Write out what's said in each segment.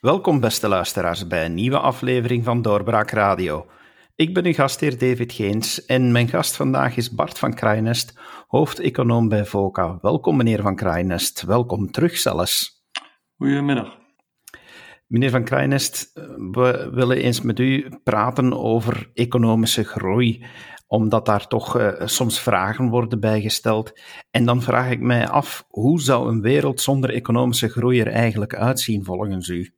Welkom, beste luisteraars, bij een nieuwe aflevering van Doorbraak Radio. Ik ben uw gastheer David Geens en mijn gast vandaag is Bart van Krijnest, hoofdeconoom bij VOCA. Welkom, meneer van Krijnest. Welkom terug zelfs. Goedemiddag. Meneer van Krijnest, we willen eens met u praten over economische groei, omdat daar toch uh, soms vragen worden bijgesteld. En dan vraag ik mij af, hoe zou een wereld zonder economische groei er eigenlijk uitzien volgens u?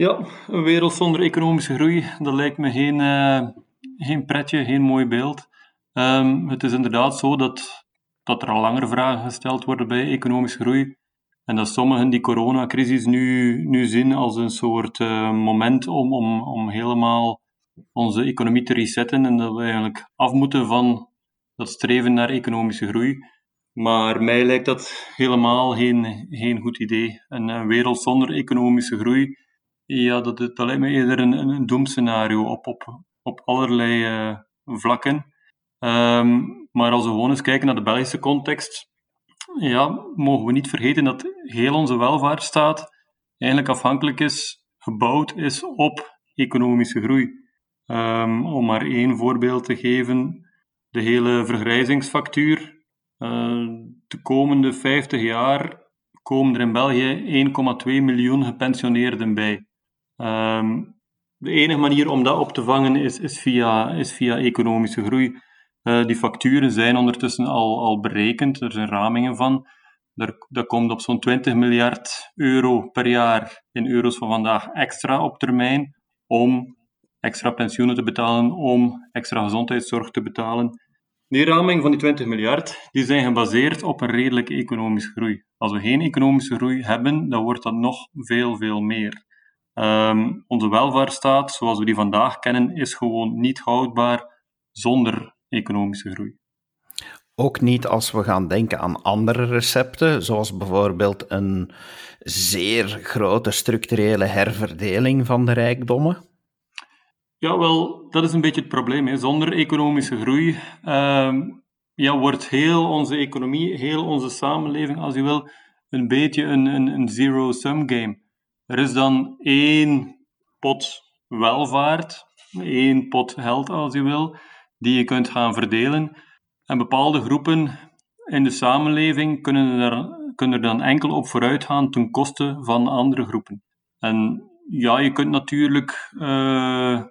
Ja, een wereld zonder economische groei, dat lijkt me geen, uh, geen pretje, geen mooi beeld. Um, het is inderdaad zo dat, dat er al langer vragen gesteld worden bij economische groei. En dat sommigen die coronacrisis nu, nu zien als een soort uh, moment om, om, om helemaal onze economie te resetten. En dat we eigenlijk af moeten van dat streven naar economische groei. Maar mij lijkt dat helemaal geen, geen goed idee. Een wereld zonder economische groei ja, dat, dat lijkt me eerder een, een doemscenario op, op, op allerlei uh, vlakken. Um, maar als we gewoon eens kijken naar de Belgische context, ja, mogen we niet vergeten dat heel onze welvaartsstaat eigenlijk afhankelijk is, gebouwd is op economische groei. Um, om maar één voorbeeld te geven, de hele vergrijzingsfactuur. Uh, de komende 50 jaar komen er in België 1,2 miljoen gepensioneerden bij. Um, de enige manier om dat op te vangen is, is, via, is via economische groei. Uh, die facturen zijn ondertussen al, al berekend, er zijn ramingen van. Daar, dat komt op zo'n 20 miljard euro per jaar in euro's van vandaag extra op termijn om extra pensioenen te betalen, om extra gezondheidszorg te betalen. Die raming van die 20 miljard die zijn gebaseerd op een redelijke economische groei. Als we geen economische groei hebben, dan wordt dat nog veel, veel meer. Um, onze welvaartsstaat, zoals we die vandaag kennen, is gewoon niet houdbaar zonder economische groei. Ook niet als we gaan denken aan andere recepten, zoals bijvoorbeeld een zeer grote structurele herverdeling van de rijkdommen? Ja, wel, dat is een beetje het probleem. Hè. Zonder economische groei um, ja, wordt heel onze economie, heel onze samenleving, als je wil, een beetje een, een, een zero-sum game. Er is dan één pot welvaart, één pot geld als je wil, die je kunt gaan verdelen. En bepaalde groepen in de samenleving kunnen er, kunnen dan enkel op vooruit gaan ten koste van andere groepen. En ja, je kunt natuurlijk uh,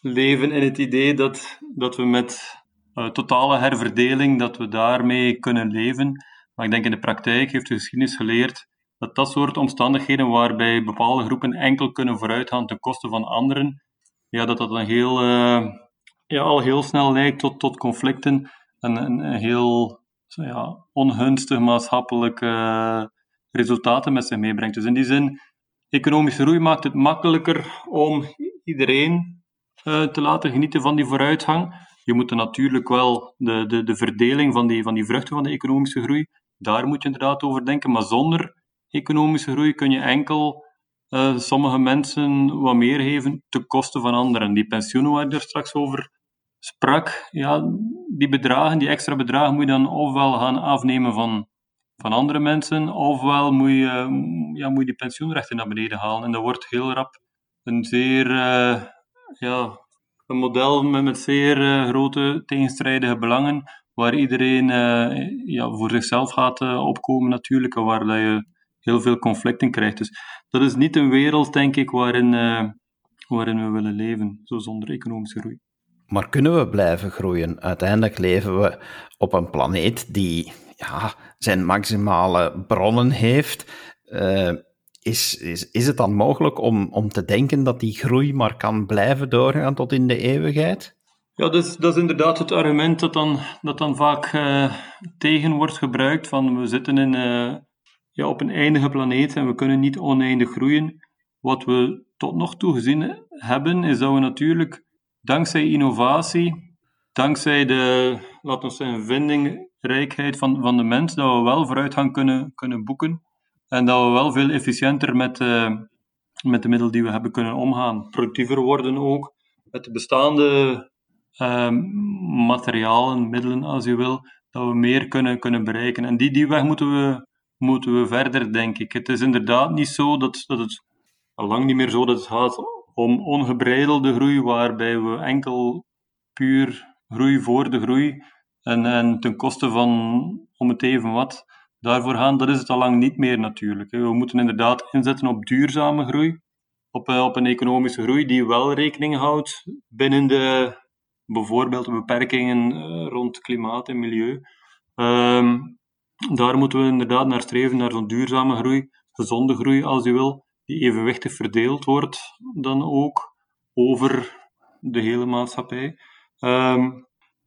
leven in het idee dat, dat we met uh, totale herverdeling, dat we daarmee kunnen leven. Maar ik denk in de praktijk heeft de geschiedenis geleerd dat dat soort omstandigheden waarbij bepaalde groepen enkel kunnen vooruitgaan ten koste van anderen, ja, dat dat een heel, uh, ja, al heel snel leidt tot, tot conflicten en een, heel ja, ongunstig maatschappelijke uh, resultaten met zich meebrengt. Dus in die zin, economische groei maakt het makkelijker om iedereen uh, te laten genieten van die vooruitgang. Je moet natuurlijk wel de, de, de verdeling van die, van die vruchten van de economische groei, daar moet je inderdaad over denken, maar zonder economische groei kun je enkel uh, sommige mensen wat meer geven ten koste van anderen. Die pensioenen waar ik er straks over sprak, ja, die bedragen, die extra bedragen, moet je dan ofwel gaan afnemen van, van andere mensen, ofwel moet je, ja, moet je die pensioenrechten naar beneden halen. En dat wordt heel rap een zeer, uh, ja, een model met, met zeer uh, grote tegenstrijdige belangen, waar iedereen ja, voor zichzelf gaat opkomen natuurlijk, en waar dat je heel veel conflicten krijgt. Dus dat is niet een wereld, denk ik, waarin, uh, waarin we willen leven, zo zonder economische groei. Maar kunnen we blijven groeien? Uiteindelijk leven we op een planeet die ja, zijn maximale bronnen heeft. Uh, is, is, is het dan mogelijk om, om te denken dat die groei maar kan blijven doorgaan tot in de eeuwigheid? Ja, dat is, dat is inderdaad het argument dat dan, dat dan vaak uh, tegen wordt gebruikt. Van we zitten in, uh, op een eindige planeet en we kunnen niet oneindig groeien. Wat we tot nog toe gezien hebben, is dat we natuurlijk dankzij innovatie, dankzij de, laten we zeggen, vindingrijkheid van, van de mens, dat we wel vooruitgang kunnen, kunnen boeken. En dat we wel veel efficiënter met, uh, met de middelen die we hebben kunnen omgaan. Productiever worden ook, met de bestaande uh, materialen, middelen als je wil, dat we meer kunnen, kunnen bereiken. En die, die weg moeten we moeten we verder, denk ik. Het is inderdaad niet zo dat, dat het lang niet meer zo dat het gaat om ongebreidelde groei, waarbij we enkel puur groei voor de groei en, en ten koste van om het even wat daarvoor gaan, dat is het al lang niet meer natuurlijk. We moeten inderdaad inzetten op duurzame groei, op, eh, op een economische groei die wel rekening houdt binnen de bijvoorbeeld beperkingen eh, rond klimaat en milieu. Ehm, daar moeten we inderdaad naar streven, naar zo'n duurzame groei, gezonde groei als je wil, die evenwichtig verdeeld wordt dan ook over de hele maatschappij. Ehm,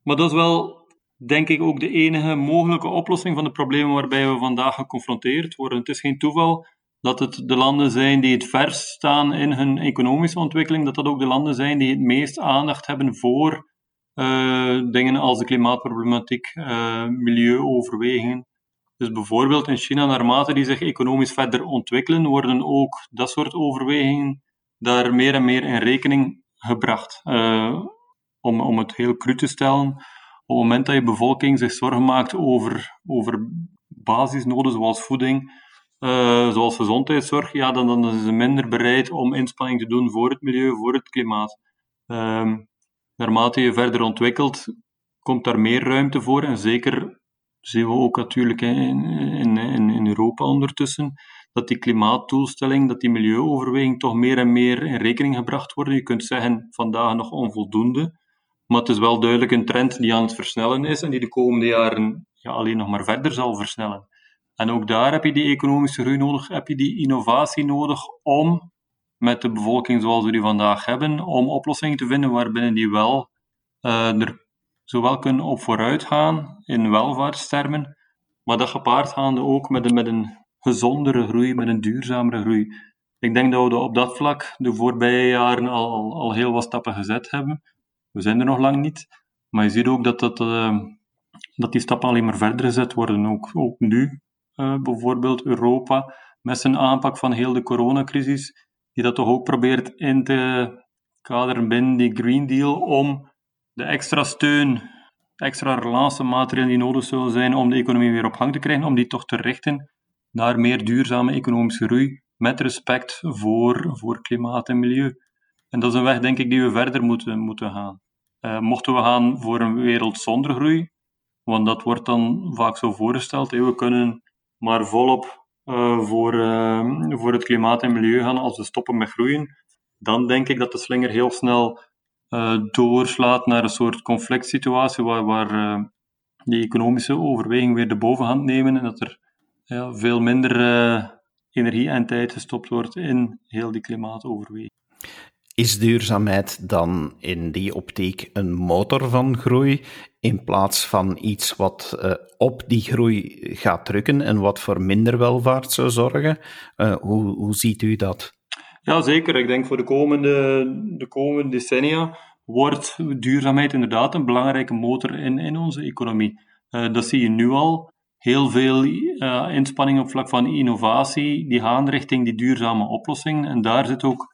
maar dat is wel, denk ik, ook de enige mogelijke oplossing van de problemen waarbij we vandaag geconfronteerd worden. Het is geen toeval dat het de landen zijn die het verst staan in hun economische ontwikkeling, dat dat ook de landen zijn die het meest aandacht hebben voor uh, dingen als de klimaatproblematiek, uh, milieuoverwegingen. Dus bijvoorbeeld in China, naarmate die zich economisch verder ontwikkelen, worden ook dat soort overwegingen daar meer en meer in rekening gebracht. Uh, om, om het heel cru te stellen, op het moment dat je bevolking zich zorgen maakt over, over basisnoden zoals voeding, uh, zoals gezondheidszorg, ja, dan, dan is ze minder bereid om inspanning te doen voor het milieu, voor het klimaat. Uh, naarmate je verder ontwikkelt, komt daar meer ruimte voor. En zeker zien we ook natuurlijk in, in, in, Europa ondertussen, dat die klimaatdoelstelling, dat die milieuoverweging toch meer en meer in rekening gebracht worden. Je kunt zeggen, vandaag nog onvoldoende. Maar het is wel duidelijk een trend die aan het versnellen is en die de komende jaren ja, alleen nog maar verder zal versnellen. En ook daar heb je die economische groei nodig, heb je die innovatie nodig om met de bevolking zoals we die vandaag hebben, om oplossingen te vinden waarbinnen die wel uh, er zowel kunnen op vooruit gaan in welvaartstermen, maar dat gepaard gaande ook met een, met een gezondere groei, met een duurzamere groei. Ik denk dat we op dat vlak de voorbije jaren al, al, heel wat stappen gezet hebben. We zijn er nog lang niet, maar je ziet ook dat, dat, uh, dat die stappen alleen maar verder gezet worden. Ook, ook nu, uh, bijvoorbeeld Europa, met zijn aanpak van heel de coronacrisis, die dat toch ook probeert in te kaderen binnen die Green Deal om de extra steun, extra relatiemaatregelen die nodig zullen zijn om de economie weer op gang te krijgen, om die toch te richten naar meer duurzame economische groei met respect voor, voor klimaat en milieu. En dat is een weg, denk ik, die we verder moeten, moeten gaan. Uh, mochten we gaan voor een wereld zonder groei, want dat wordt dan vaak zo voorgesteld, we kunnen maar volop uh, voor, uh, voor het klimaat en milieu gaan als we stoppen met groeien, dan denk ik dat de slinger heel snel doorslaat naar een soort conflict situatie waar, waar die economische overwegingen weer de bovenhand nemen en dat er ja, veel minder energie en tijd gestopt wordt in heel die klimaatoverweging. Is duurzaamheid dan in die optiek een motor van groei in plaats van iets wat op die groei gaat drukken en wat voor minder welvaart zou zorgen? Hoe, hoe ziet u dat? Ja, zeker. Ik denk voor de komende, de komende decennia wordt duurzaamheid inderdaad een belangrijke motor in, in onze economie. Uh, dat zie je nu al. Heel veel inspanningen op vlak van innovatie die gaan richting die duurzame oplossingen. En daar zit ook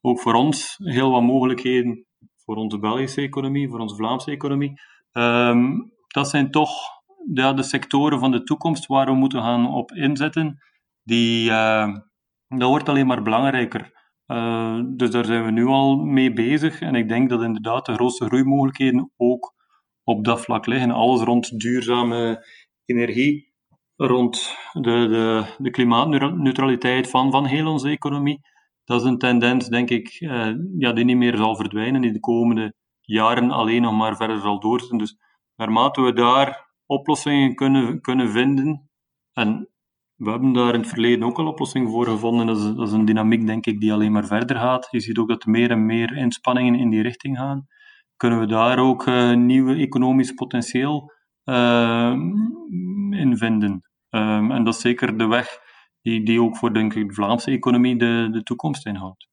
ook voor ons heel wat mogelijkheden voor onze Belgische economie, voor onze Vlaamse economie. Um, dat zijn toch de sectoren van de toekomst waar we moeten gaan op inzetten. Die, uh, dat wordt alleen maar belangrijker. Uh, dus daar zijn we nu al mee bezig. En ik denk dat inderdaad de grootste groeimogelijkheden ook op dat vlak liggen. Alles rond duurzame energie, rond de, de, de klimaatneutraliteit van, van heel onze economie dat is een tendens, denk ik, uh, ja, die niet meer zal verdwijnen, die de komende jaren alleen nog maar verder zal doorzetten. Dus naarmate we daar oplossingen kunnen, kunnen vinden, en we hebben daar in het verleden ook al oplossingen voor gevonden, dat is, dat is een dynamiek, denk ik, die alleen maar verder gaat. Je ziet ook dat er meer en meer inspanningen in die richting gaan. Kunnen we daar ook uh, nieuw economisch potentieel uh, in vinden? Um, en dat is zeker de weg die, die ook voor denk ik, de Vlaamse economie de, de toekomst inhoudt.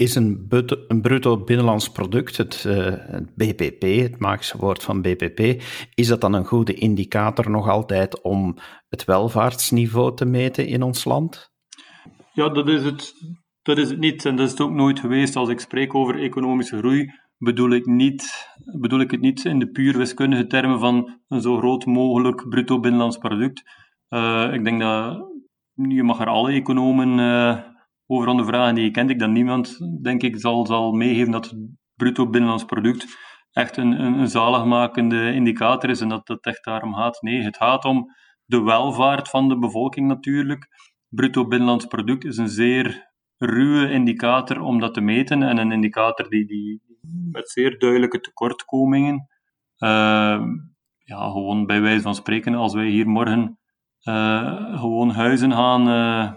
Is een, een bruto binnenlands product, het, uh, het BPP, het magische woord van BPP, is dat dan een goede indicator nog altijd om het welvaartsniveau te meten in ons land? Ja, dat is het, dat is het niet. En dat is het ook nooit geweest. Als ik spreek over economische groei, bedoel ik, niet, bedoel ik het niet in de puur wiskundige termen van een zo groot mogelijk bruto binnenlands product. Uh, ik denk dat je mag er alle economen uh, over ondervragen die je kent, ik dat niemand, denk ik, zal, zal meegeven dat het bruto binnenlands product echt een, een, een zaligmakende indicator is en dat het echt daarom gaat. Nee, het gaat om de welvaart van de bevolking natuurlijk. Bruto binnenlands product is een zeer ruwe indicator om dat te meten en een indicator die, die met zeer duidelijke tekortkomingen, uh, ja, gewoon bij wijze van spreken, als wij hier morgen uh, gewoon huizen gaan, uh,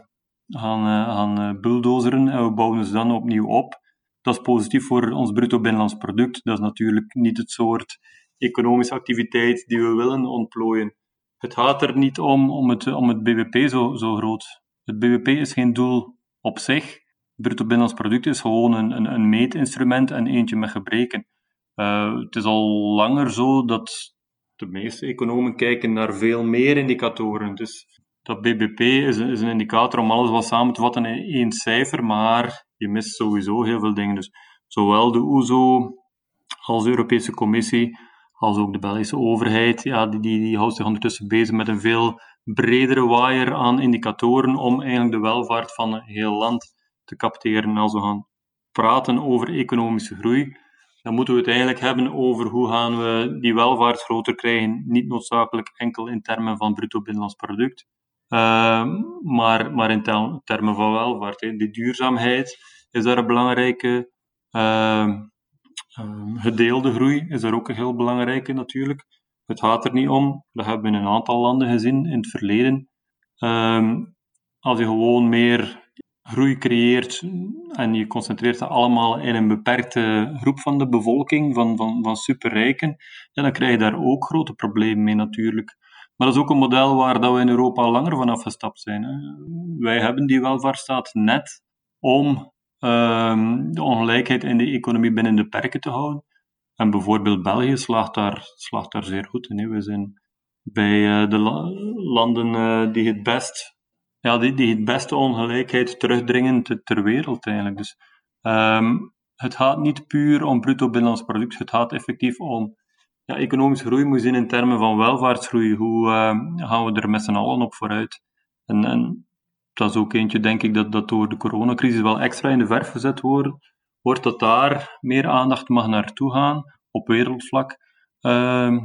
gaan, gaan bulldozeren en we bouwen ze dan opnieuw op, dat is positief voor ons bruto binnenlands product. Dat is natuurlijk niet het soort economische activiteit die we willen ontplooien. Het gaat er niet om om het, om het BBP zo, zo groot. Het BBP is geen doel op zich. Bruto binnenlands product is gewoon een, een, een meetinstrument en eentje met gebreken. Het is al langer zo dat de meeste economen kijken naar veel meer indicatoren. Dus dat BBP is, is een indicator om alles wat samen te vatten in één cijfer, maar je mist sowieso heel veel dingen. Dus zowel de OESO als de Europese Commissie, als ook de Belgische overheid, ja, die, die, die houdt zich ondertussen bezig met een veel bredere waaier aan indicatoren om eigenlijk de welvaart van een heel land te capteren. Als we gaan praten over economische groei, dan moeten we het eigenlijk hebben over hoe gaan we die welvaart groter krijgen. Niet noodzakelijk enkel in termen van bruto binnenlands product, maar, maar in termen van welvaart. Hè. Die duurzaamheid is daar een belangrijke. Uh, gedeelde groei is daar ook een heel belangrijke natuurlijk. Het gaat er niet om, dat hebben we in een aantal landen gezien in het verleden. Ehm, als je gewoon meer groei creëert en je concentreert dat allemaal in een beperkte groep van de bevolking, van, van, van superrijken, ja, dan krijg je daar ook grote problemen mee natuurlijk. Maar dat is ook een model waar dat we in Europa langer van afgestapt zijn. Hè. Wij hebben die welvaartsstaat net om um, de ongelijkheid in de economie binnen de perken te houden. En bijvoorbeeld België slaagt daar, slaagt daar zeer goed in. We zijn bij uh, de la landen uh, die het best ja, die, die het beste ongelijkheid terugdringen te, ter wereld eigenlijk. Dus um, het gaat niet puur om bruto binnenlands product, het gaat effectief om ja, economische groei moet zien in termen van welvaartsgroei. Hoe uh, gaan we er met z'n allen op vooruit? En, en dat is ook eentje, denk ik, dat, dat door de coronacrisis wel extra in de verf gezet wordt, wordt dat daar meer aandacht mag naartoe gaan op wereldvlak. Uh,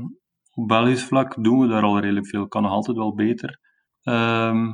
op Belgisch vlak doen we daar al redelijk veel, kan nog altijd wel beter. Uh,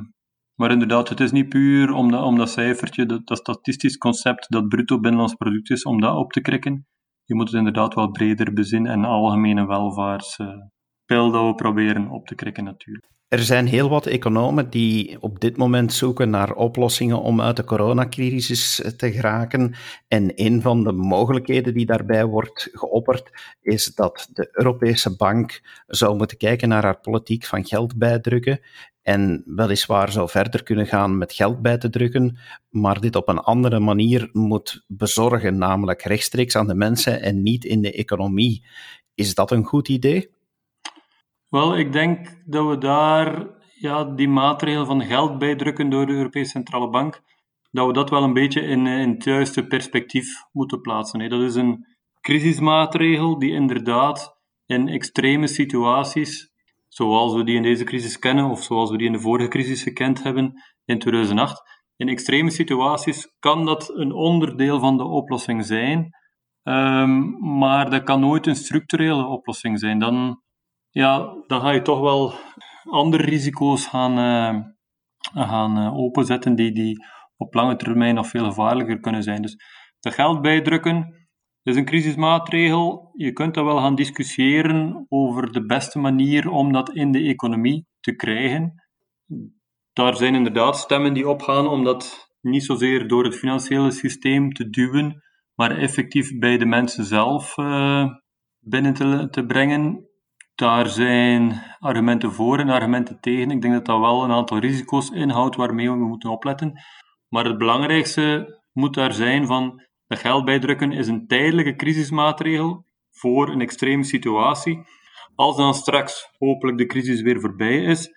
maar inderdaad, het is niet puur om dat, om dat cijfertje, dat, dat statistisch concept, dat bruto binnenlands product is, om dat op te krikken. Je moet het inderdaad wel breder bezinnen en algemene welvaartspel dat we proberen op te krikken natuurlijk. Er zijn heel wat economen die op dit moment zoeken naar oplossingen om uit de coronacrisis te geraken. En een van de mogelijkheden die daarbij wordt geopperd, is dat de Europese Bank zou moeten kijken naar haar politiek van geld bijdrukken. En weliswaar zou verder kunnen gaan met geld bij te drukken, maar dit op een andere manier moet bezorgen, namelijk rechtstreeks aan de mensen en niet in de economie. Is dat een goed idee? Wel, ik denk dat we daar ja, die maatregel van geld bijdrukken door de Europese Centrale Bank, dat we dat wel een beetje in, in het juiste perspectief moeten plaatsen. Dat is een crisismaatregel die inderdaad in extreme situaties zoals we die in deze crisis kennen, of zoals we die in de vorige crisis gekend hebben in 2008. In extreme situaties kan dat een onderdeel van de oplossing zijn, um, maar dat kan nooit een structurele oplossing zijn. Dan, ja, dan ga je toch wel andere risico's gaan, uh, gaan uh, openzetten die, die op lange termijn nog veel gevaarlijker kunnen zijn. Dus dat geld bijdrukken, is een crisismaatregel. Je kunt dat wel gaan discussiëren over de beste manier om dat in de economie te krijgen. Daar zijn inderdaad stemmen die opgaan om dat niet zozeer door het financiële systeem te duwen, maar effectief bij de mensen zelf uh, binnen te, te brengen. Daar zijn argumenten voor en argumenten tegen. Ik denk dat dat wel een aantal risico's inhoudt waarmee we moeten opletten. Maar het belangrijkste moet daar zijn van dat geld bijdrukken is een tijdelijke crisismaatregel voor een extreme situatie. Als dan straks hopelijk de crisis weer voorbij is,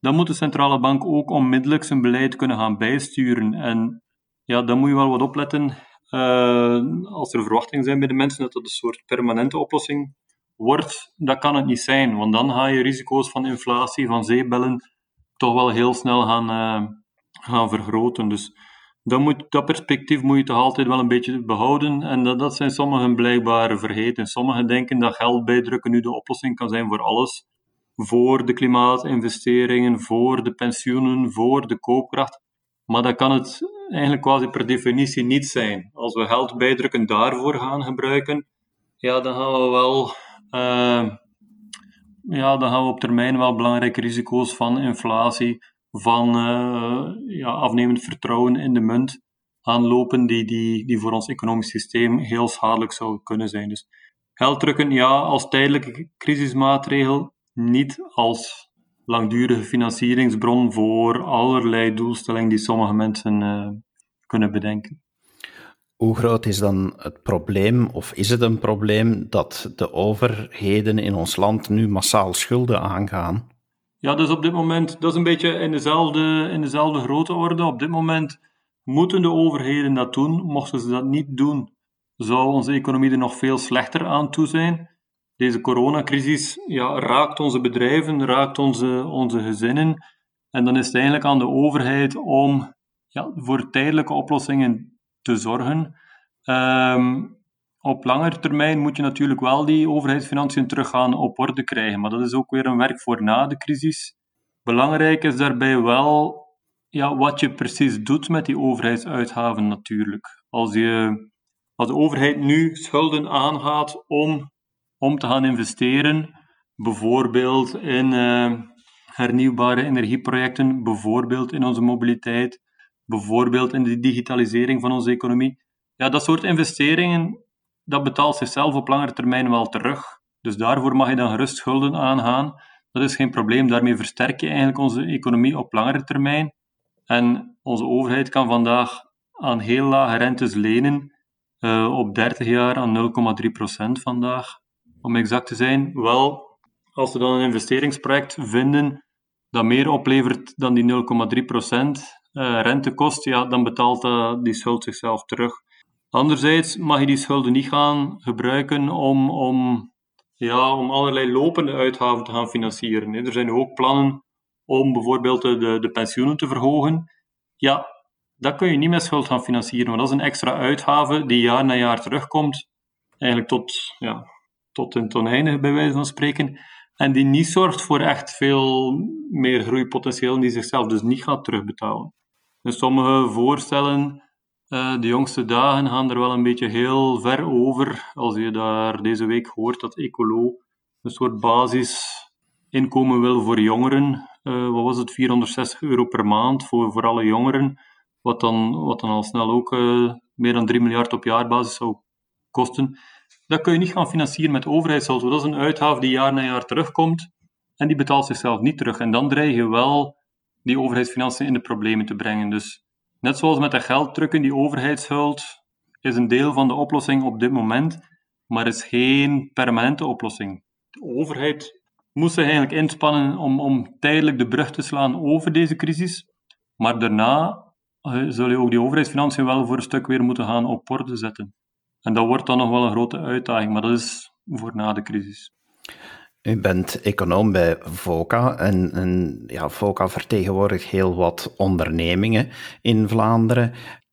dan moet de centrale bank ook onmiddellijk zijn beleid kunnen gaan bijsturen. En ja, dan moet je wel wat opletten uh, als er verwachtingen zijn bij de mensen dat dat een soort permanente oplossing wordt. Dat kan het niet zijn, want dan ga je risico's van inflatie, van zeebellen, toch wel heel snel gaan, uh, gaan vergroten. Dus dat, moet, dat perspectief moet je toch altijd wel een beetje behouden. En dat, dat zijn sommigen blijkbaar vergeten. Sommigen denken dat geld bijdrukken nu de oplossing kan zijn voor alles. Voor de klimaatinvesteringen, voor de pensioenen, voor de koopkracht. Maar dat kan het eigenlijk quasi per definitie niet zijn. Als we geld bijdrukken daarvoor gaan gebruiken, ja, dan gaan we wel... Uh, ja, dan gaan we op termijn wel belangrijke risico's van inflatie, van uh, ja, afnemend vertrouwen in de munt aanlopen, die, die, die voor ons economisch systeem heel schadelijk zou kunnen zijn. Dus gelddrukken, ja, als tijdelijke crisismaatregel, niet als langdurige financieringsbron voor allerlei doelstellingen die sommige mensen uh, kunnen bedenken. Hoe groot is dan het probleem, of is het een probleem, dat de overheden in ons land nu massaal schulden aangaan? Ja, dus op dit moment, dat is een beetje in dezelfde, in dezelfde grote orde. Op dit moment moeten de overheden dat doen. Mochten ze dat niet doen, zou onze economie er nog veel slechter aan toe zijn. Deze coronacrisis ja, raakt onze bedrijven, raakt onze, onze gezinnen. En dan is het eigenlijk aan de overheid om ja, voor tijdelijke oplossingen te zorgen. Um, op langere termijn moet je natuurlijk wel die overheidsfinanciën terug gaan op orde krijgen, maar dat is ook weer een werk voor na de crisis. Belangrijk is daarbij wel ja, wat je precies doet met die overheidsuitgaven natuurlijk. Als, je, als de overheid nu schulden aangaat om, om te gaan investeren, bijvoorbeeld in uh, hernieuwbare energieprojecten, bijvoorbeeld in onze mobiliteit, bijvoorbeeld in de digitalisering van onze economie. Ja, dat soort investeringen, dat betaalt zichzelf op langere termijn wel terug. Dus daarvoor mag je dan gerust schulden aangaan. Dat is geen probleem. Daarmee versterk je eigenlijk onze economie op langere termijn. En onze overheid kan vandaag aan heel lage rentes lenen, uh, op 30 jaar aan 0,3% vandaag, om exact te zijn. Wel, als we dan een investeringsproject vinden dat meer oplevert dan die 0,3%, uh, rente kost, ja, dan betaalt uh, die schuld zichzelf terug. Anderzijds mag je die schulden niet gaan gebruiken om, om, ja, om allerlei lopende uitgaven te gaan financieren. Er zijn ook plannen om bijvoorbeeld de, de pensioenen te verhogen. Ja, dat kun je niet met schuld gaan financieren, want dat is een extra uitgave die jaar na jaar terugkomt. Eigenlijk tot, ja, tot een tonijn, bij wijze van spreken. En die niet zorgt voor echt veel meer groeipotentieel, die zichzelf dus niet gaat terugbetalen. Dus sommige voorstellen, uh, de jongste dagen, gaan er wel een beetje heel ver over. Als je daar deze week hoort dat Ecolo een soort basisinkomen wil voor jongeren. Uh, wat was het? 460 euro per maand voor, voor alle jongeren. Wat dan, wat dan al snel ook uh, meer dan 3 miljard op jaarbasis zou kosten. Dat kun je niet gaan financieren met overheidsgeld. Dat is een uitgave die jaar na jaar terugkomt. En die betaalt zichzelf niet terug. En dan dreig je wel die overheidsfinanciën in de problemen te brengen. Dus net zoals met dat gelddrukken, die overheidshuld is een deel van de oplossing op dit moment, maar is geen permanente oplossing. De overheid moest zich eigenlijk inspannen om, om tijdelijk de brug te slaan over deze crisis, maar daarna uh, zul je ook die overheidsfinanciën wel voor een stuk weer moeten gaan op orde zetten. En dat wordt dan nog wel een grote uitdaging, maar dat is voor na de crisis. U bent econoom bij VOCA en, en ja, vertegenwoordigt heel wat ondernemingen in Vlaanderen.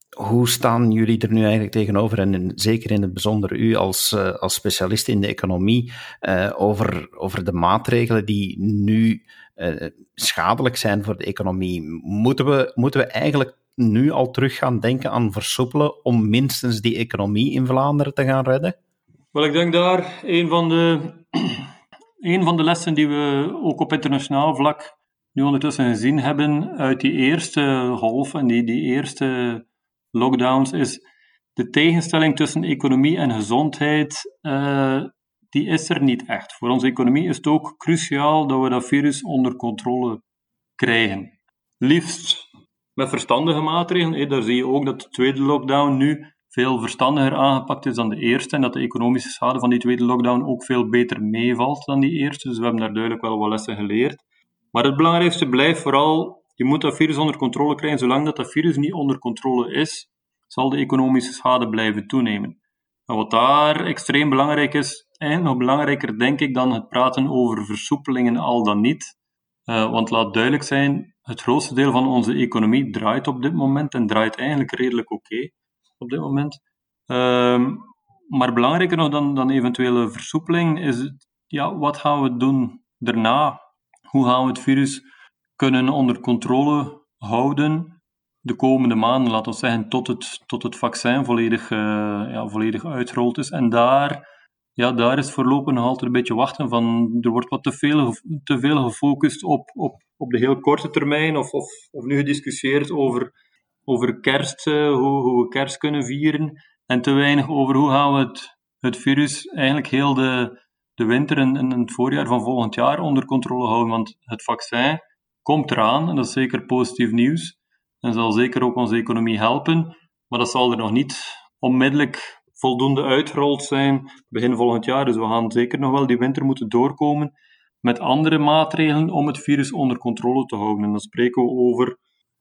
Hoe staan jullie er nu eigenlijk tegenover, en zeker in het bijzonder u als, uh, als specialist in de economie, uh, over, over de maatregelen die nu uh, schadelijk zijn voor de economie? Moeten we, moeten we eigenlijk nu al terug gaan denken aan versoepelen om minstens die economie in Vlaanderen te gaan redden? Wel, ik denk daar een van de een van de lessen die we ook op internationaal vlak nu ondertussen gezien hebben uit die eerste golf en die, die eerste lockdowns is de tegenstelling tussen economie en gezondheid, uh, die is er niet echt. Voor onze economie is het ook cruciaal dat we dat virus onder controle krijgen. Liefst met verstandige maatregelen. Daar zie je ook dat de tweede lockdown nu veel verstandiger aangepakt is dan de eerste en dat de economische schade van die tweede lockdown ook veel beter meevalt dan die eerste. Dus we hebben daar duidelijk wel wat lessen geleerd. Maar het belangrijkste blijft vooral, je moet dat virus onder controle krijgen. Zolang dat, dat virus niet onder controle is, zal de economische schade blijven toenemen. En wat daar extreem belangrijk is, en nog belangrijker denk ik dan het praten over versoepelingen al dan niet. Uh, want laat duidelijk zijn, het grootste deel van onze economie draait op dit moment en draait eigenlijk redelijk oké op dit moment. Ehm, maar belangrijker nog dan, dan eventuele versoepeling is ja, wat gaan we doen daarna? Hoe gaan we het virus kunnen onder controle houden de komende maanden, laten we zeggen, tot het, tot het vaccin volledig, uh, ja, volledig uitgerold is. En daar, ja, daar is voorlopig nog altijd een beetje wachten van, er wordt wat te veel, te veel gefocust op, op, op de heel korte termijn, of, of, of nu gediscussieerd over, over kerst, uh, hoe, hoe we kerst kunnen vieren, en te weinig over hoe gaan we het, het virus eigenlijk heel de, de winter en, en het voorjaar van volgend jaar onder controle houden. Want het vaccin komt eraan en dat is zeker positief nieuws en zal zeker ook onze economie helpen. Maar dat zal er nog niet onmiddellijk voldoende uitgerold zijn begin volgend jaar. Dus we gaan zeker nog wel die winter moeten doorkomen met andere maatregelen om het virus onder controle te houden. En dan spreken we over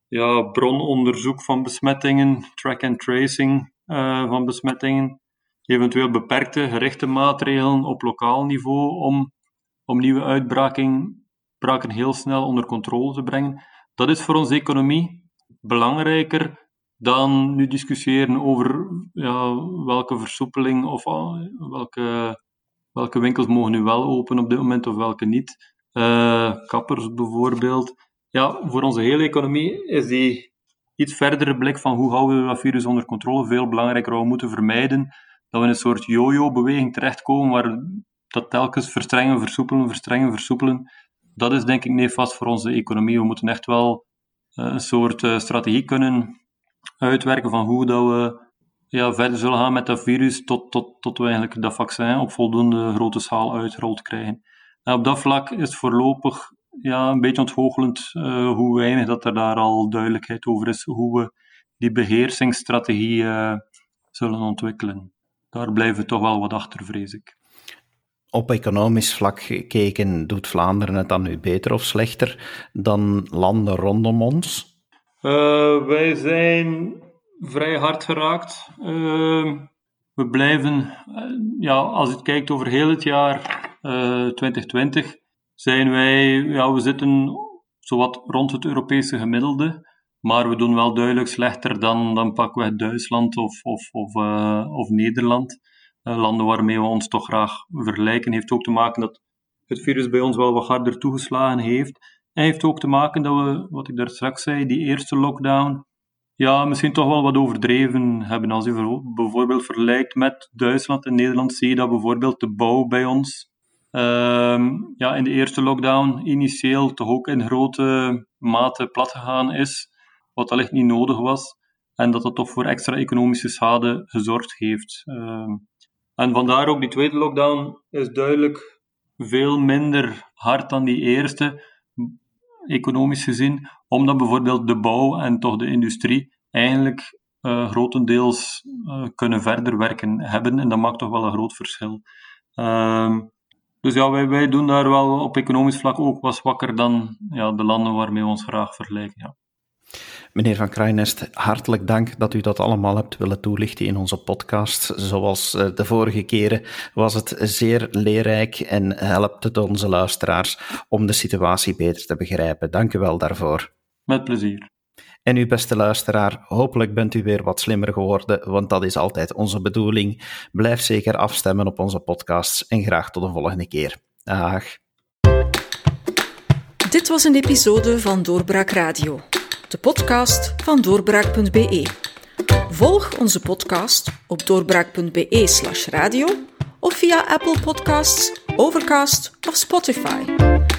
ja, brononderzoek van besmettingen, track and tracing uh, van besmettingen, eventueel beperkte, gerichte maatregelen op lokaal niveau om, om nieuwe uitbraken heel snel onder controle te brengen. Dat is voor onze economie belangrijker dan nu discussiëren over ja, welke versoepeling of ah, welke, welke winkels mogen nu wel open op dit moment of welke niet. Uh, kappers bijvoorbeeld. Ja, voor onze hele economie is die iets verdere blik van hoe houden we dat virus onder controle veel belangrijker. We moeten vermijden dat we in een soort yo-yo-beweging terechtkomen waar dat telkens verstrengen, versoepelen, verstrengen, versoepelen. Dat is denk ik nefast voor onze economie. We moeten echt wel eh, een soort eh, strategie kunnen uitwerken van hoe dat we ja, verder zullen gaan met dat virus tot, tot, tot we eigenlijk dat vaccin op voldoende grote schaal uitgerold krijgen. En op dat vlak is voorlopig ja, een beetje ontgoochelend uh, hoe weinig dat er daar al duidelijkheid over is, hoe we die beheersingsstrategie uh, zullen ontwikkelen. Daar blijven we toch wel wat achter, vrees ik. Op economisch vlak gekeken, doet Vlaanderen het dan nu beter of slechter dan landen rondom ons? Uh, wij zijn vrij hard geraakt. we blijven, ja, als je kijkt over heel het jaar 2020, zijn wij, ja, we zitten zowat rond het Europese gemiddelde, maar we doen wel duidelijk slechter dan, dan pakweg Duitsland of, of, of, uh, of Nederland. Uh, landen waarmee we ons toch graag vergelijken, heeft ook te maken dat het virus bij ons wel wat harder toegeslagen heeft. En heeft ook te maken dat we, wat ik daar straks zei, die eerste lockdown, ja, misschien toch wel wat overdreven hebben. Als je bijvoorbeeld vergelijkt met Duitsland en Nederland, zie je dat bijvoorbeeld de bouw bij ons Ehm, ja, in de eerste lockdown initieel toch ook in grote mate plat gegaan is, wat wellicht niet nodig was, en dat dat toch voor extra economische schade gezorgd heeft. Ehm, en vandaar ook die tweede lockdown is duidelijk veel minder hard dan die eerste, economisch gezien, omdat bijvoorbeeld de bouw en toch de industrie eigenlijk uh, grotendeels uh, kunnen verder werken hebben, en dat maakt toch wel een groot verschil. Uh, dus ja, wij, wij doen daar wel op economisch vlak ook wat zwakker dan ja, de landen waarmee we ons graag vergelijken. Ja. Meneer Van Kruijnest, hartelijk dank dat u dat allemaal hebt willen toelichten in onze podcast. Zoals eh, de vorige keren was het zeer leerrijk en helpt het onze luisteraars om de situatie beter te begrijpen. Dank u wel daarvoor. Met plezier. En uw beste luisteraar, hopelijk bent u weer wat slimmer geworden, want dat is altijd onze bedoeling. Blijf zeker afstemmen op onze podcasts en graag tot de volgende keer. Dag. Dit was een episode van Doorbraak Radio, de podcast van doorbraak.be. Volg onze podcast op doorbraak.be/radio of via Apple Podcasts, Overcast of Spotify.